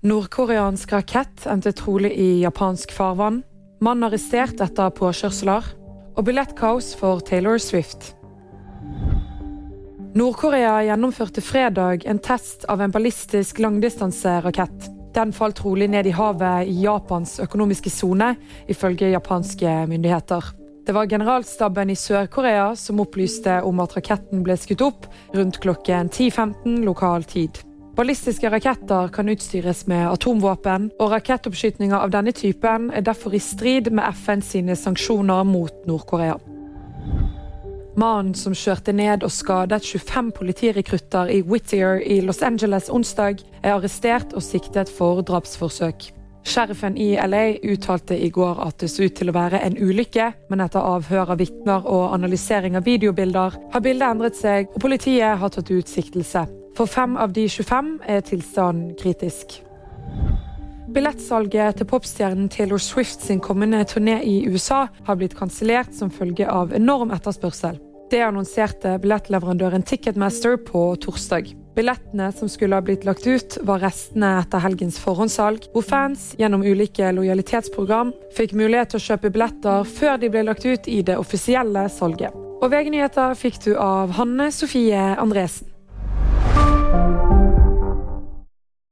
Nordkoreansk rakett endte trolig i japansk farvann. Mann arrestert etter påkjørsler. Og billettkaos for Taylor Swift. Nord-Korea gjennomførte fredag en test av en ballistisk langdistanserakett. Den falt trolig ned i havet i Japans økonomiske sone, ifølge japanske myndigheter. Det var generalstaben i Sør-Korea som opplyste om at raketten ble skutt opp rundt klokken 10.15 lokal tid. Ballistiske raketter kan utstyres med atomvåpen, og rakettoppskytninger av denne typen er derfor i strid med FNs sine sanksjoner mot Nord-Korea. Mannen som kjørte ned og skadet 25 politirekrutter i Whittier i Los Angeles onsdag, er arrestert og siktet for drapsforsøk. Sheriffen i LA uttalte i går at det så ut til å være en ulykke, men etter avhør av vitner og analysering av videobilder har bildet endret seg, og politiet har tatt ut siktelse. For fem av de 25 er tilstanden kritisk. Billettsalget til popstjernen Taylor Swift sin kommende turné i USA har blitt kansellert som følge av enorm etterspørsel. Det annonserte billettleverandøren Ticketmaster på torsdag. Billettene som skulle ha blitt lagt ut, var restene etter helgens forhåndssalg, hvor fans gjennom ulike lojalitetsprogram fikk mulighet til å kjøpe billetter før de ble lagt ut i det offisielle salget. Og VG-nyheter fikk du av Hanne Sofie Andresen.